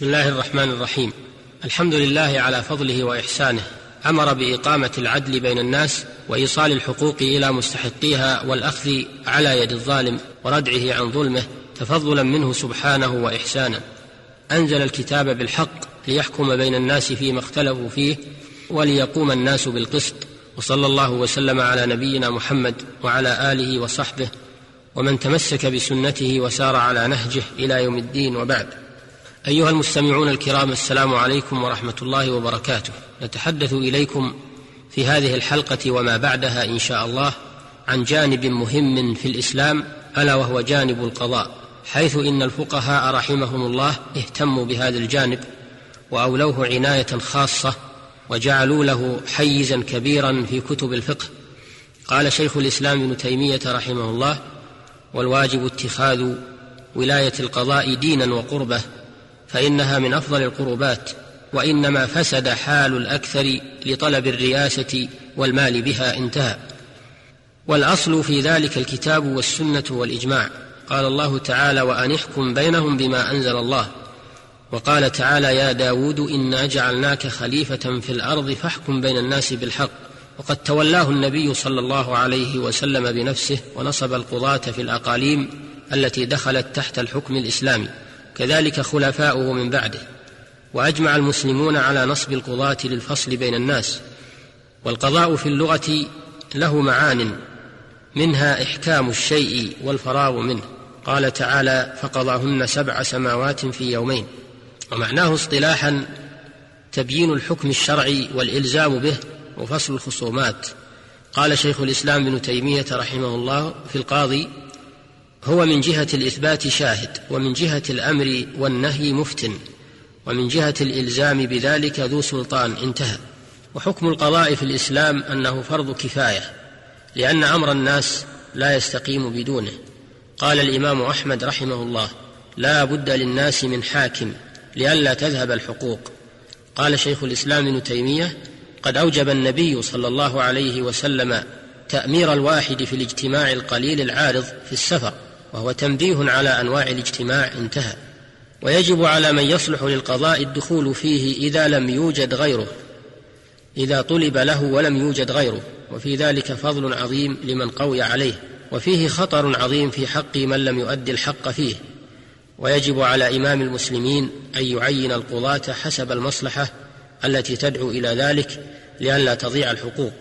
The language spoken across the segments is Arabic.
بسم الله الرحمن الرحيم. الحمد لله على فضله وإحسانه. أمر بإقامة العدل بين الناس وإيصال الحقوق إلى مستحقيها والأخذ على يد الظالم وردعه عن ظلمه تفضلا منه سبحانه وإحسانا. أنزل الكتاب بالحق ليحكم بين الناس فيما اختلفوا فيه وليقوم الناس بالقسط. وصلى الله وسلم على نبينا محمد وعلى آله وصحبه. ومن تمسك بسنته وسار على نهجه إلى يوم الدين وبعد. أيها المستمعون الكرام السلام عليكم ورحمة الله وبركاته. نتحدث إليكم في هذه الحلقة وما بعدها إن شاء الله عن جانب مهم في الإسلام ألا وهو جانب القضاء. حيث إن الفقهاء رحمهم الله اهتموا بهذا الجانب وأولوه عناية خاصة وجعلوا له حيزا كبيرا في كتب الفقه. قال شيخ الإسلام ابن تيمية رحمه الله والواجب اتخاذ ولاية القضاء دينا وقربه فإنها من أفضل القربات وإنما فسد حال الأكثر لطلب الرياسه والمال بها انتهى. والأصل في ذلك الكتاب والسنة والإجماع. قال الله تعالى وأن احكم بينهم بما أنزل الله وقال تعالى يا داود إنا جعلناك خليفة في الأرض فاحكم بين الناس بالحق وقد تولاه النبي صلى الله عليه وسلم بنفسه ونصب القضاة في الأقاليم التي دخلت تحت الحكم الإسلامي. كذلك خلفاؤه من بعده وأجمع المسلمون على نصب القضاة للفصل بين الناس والقضاء في اللغة له معان منها إحكام الشيء والفراغ منه. قال تعالى فقضاهن سبع سماوات في يومين. ومعناه اصطلاحا تبيين الحكم الشرعي والإلزام به وفصل الخصومات. قال شيخ الإسلام ابن تيمية رحمه الله في القاضي هو من جهة الإثبات شاهد ومن جهة الأمر والنهي مفتن ومن جهة الإلزام بذلك ذو سلطان انتهى. وحكم القضاء في الإسلام أنه فرض كفاية لأن أمر الناس لا يستقيم بدونه. قال الإمام أحمد رحمه الله لا بد للناس من حاكم لئلا تذهب الحقوق. قال شيخ الإسلام ابن تيمية قد أوجب النبي صلى الله عليه وسلم تأمير الواحد في الاجتماع القليل العارض في السفر. وهو تنبيه على أنواع الاجتماع انتهى. ويجب على من يصلح للقضاء الدخول فيه إذا لم يوجد غيره إذا طلب له ولم يوجد غيره. وفي ذلك فضل عظيم لمن قوي عليه. وفيه خطر عظيم في حق من لم يؤد الحق فيه. ويجب على إمام المسلمين أن يعين القضاة حسب المصلحة التي تدعو إلى ذلك لئلا تضيع الحقوق.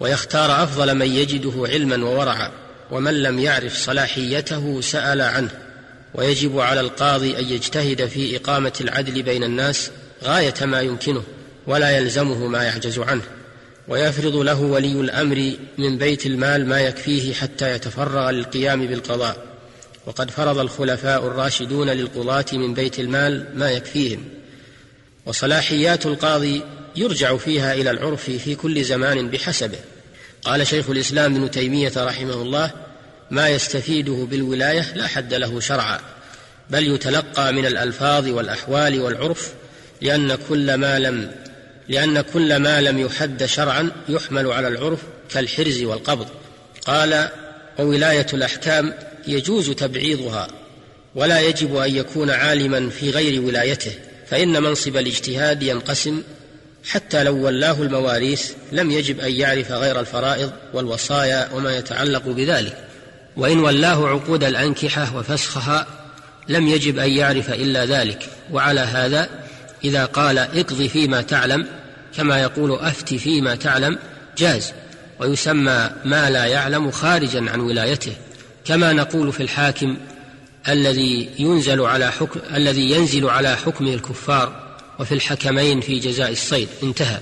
ويختار أفضل من يجده علما وورعا. ومن لم يعرف صلاحيته سأل عنه. ويجب على القاضي أن يجتهد في إقامة العدل بين الناس غاية ما يمكنه ولا يلزمه ما يعجز عنه. ويفرض له ولي الأمر من بيت المال ما يكفيه حتى يتفرغ للقيام بالقضاء. وقد فرض الخلفاء الراشدون للقضاة من بيت المال ما يكفيهم. وصلاحيات القاضي يرجع فيها إلى العرف في كل زمان بحسبه. قال شيخ الإسلام ابن تيمية رحمه الله ما يستفيده بالولاية لا حد له شرعا بل يتلقى من الألفاظ والأحوال والعرف لأن كل ما لم لأن كل ما لم يحد شرعا يحمل على العرف كالحرز والقبض. قال وولاية الأحكام يجوز تبعيضها ولا يجب أن يكون عالما في غير ولايته فإن منصب الاجتهاد ينقسم حتى لو ولاه المواريث لم يجب أن يعرف غير الفرائض والوصايا وما يتعلق بذلك. وإن ولاه عقود الأنكحة وفسخها لم يجب أن يعرف إلا ذلك. وعلى هذا إذا قال اقض فيما تعلم كما يقول أفت فيما تعلم جاز. ويسمى ما لا يعلم خارجا عن ولايته. كما نقول في الحاكم الذي ينزل على حكم الذي ينزل على حكمه الكفار وفي الحكمين في جزاء الصيد. انتهى.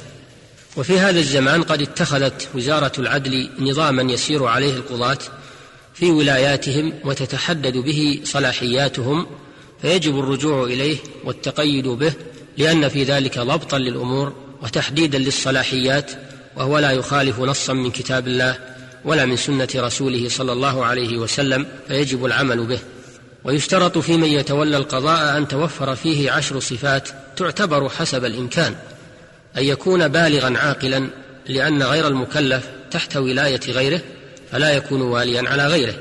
وفي هذا الزمان قد اتخذت وزارة العدل نظاما يسير عليه القضاة في ولاياتهم وتتحدد به صلاحياتهم فيجب الرجوع إليه والتقيد به لأن في ذلك ضبطا للأمور وتحديدا للصلاحيات وهو لا يخالف نصا من كتاب الله ولا من سنة رسوله صلى الله عليه وسلم فيجب العمل به. ويشترط في من يتولى القضاء أن توفر فيه عشر صفات تعتبر حسب الإمكان أن يكون بالغا عاقلا لأن غير المكلف تحت ولاية غيره فلا يكون واليا على غيره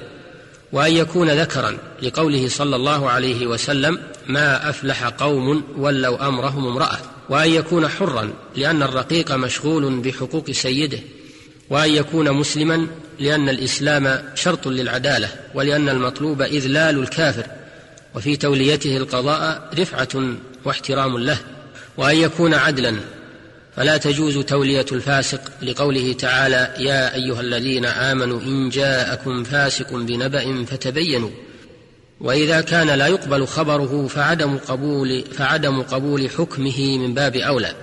وأن يكون ذكرا لقوله صلى الله عليه وسلم ما أفلح قوم ولوا أمرهم امرأة وأن يكون حرا لأن الرقيق مشغول بحقوق سيده وأن يكون مسلما لأن الإسلام شرط للعدالة ولأن المطلوب إذلال الكافر وفي توليته القضاء رفعة واحترام له. وأن يكون عدلا فلا تجوز تولية الفاسق لقوله تعالى يا أيها الذين آمنوا إن جاءكم فاسق بنبأ فتبينوا. وإذا كان لا يقبل خبره فعدم قبول فعدم قبول حكمه من باب أولى.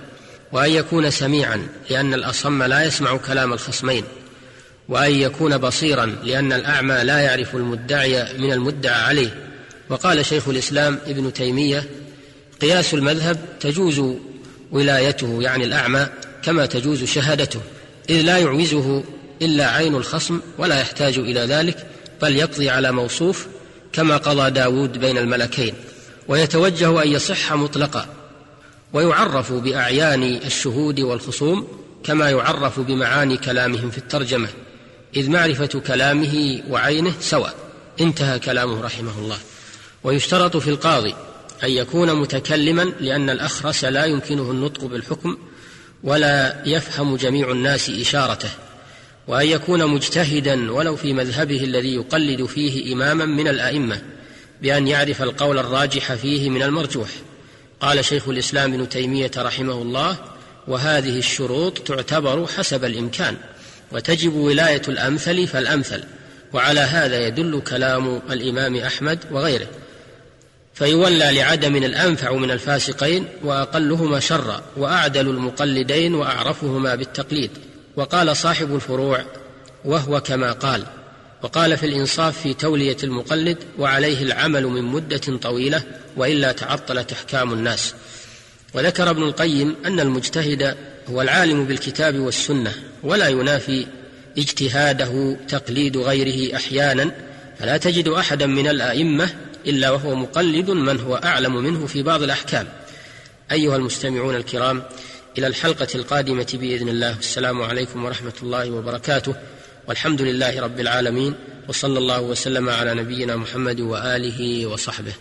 وأن يكون سميعا لأن الأصم لا يسمع كلام الخصمين. وأن يكون بصيرا لأن الأعمى لا يعرف المدعي من المدعى عليه. وقال شيخ الإسلام ابن تيمية قياس المذهب تجوز ولايته يعني الأعمى كما تجوز شهادته إذ لا يعوزه إلا عين الخصم ولا يحتاج إلى ذلك بل يقضي على موصوف كما قضى داود بين الملكين. ويتوجه أن يصح مطلقا ويعرف بأعيان الشهود والخصوم كما يعرف بمعاني كلامهم في الترجمة. إذ معرفة كلامه وعينه سواء. انتهى كلامه رحمه الله. ويشترط في القاضي أن يكون متكلما لأن الأخرس لا يمكنه النطق بالحكم ولا يفهم جميع الناس إشارته. وأن يكون مجتهدا ولو في مذهبه الذي يقلد فيه إماما من الأئمة بأن يعرف القول الراجح فيه من المرجوح. قال شيخ الإسلام ابن تيمية رحمه الله وهذه الشروط تعتبر حسب الإمكان وتجب ولاية الأمثل فالأمثل وعلى هذا يدل كلام الإمام أحمد وغيره. فيولى لعدم الأنفع من الفاسقين وأقلهما شرا وأعدل المقلدين وأعرفهما بالتقليد. وقال صاحب الفروع وهو كما قال وقال في الإنصاف في تولية المقلد وعليه العمل من مدة طويلة وإلا تعطلت أحكام الناس وذكر ابن القيم أن المجتهد هو العالم بالكتاب والسنة ولا ينافي اجتهاده تقليد غيره أحيانا فلا تجد أحدا من الأئمة إلا وهو مقلد من هو أعلم منه في بعض الأحكام. أيها المستمعون الكرام إلى الحلقة القادمة بإذن الله. السلام عليكم ورحمة الله وبركاته. والحمد لله رب العالمين وصلى الله وسلم على نبينا محمد وآله وصحبه.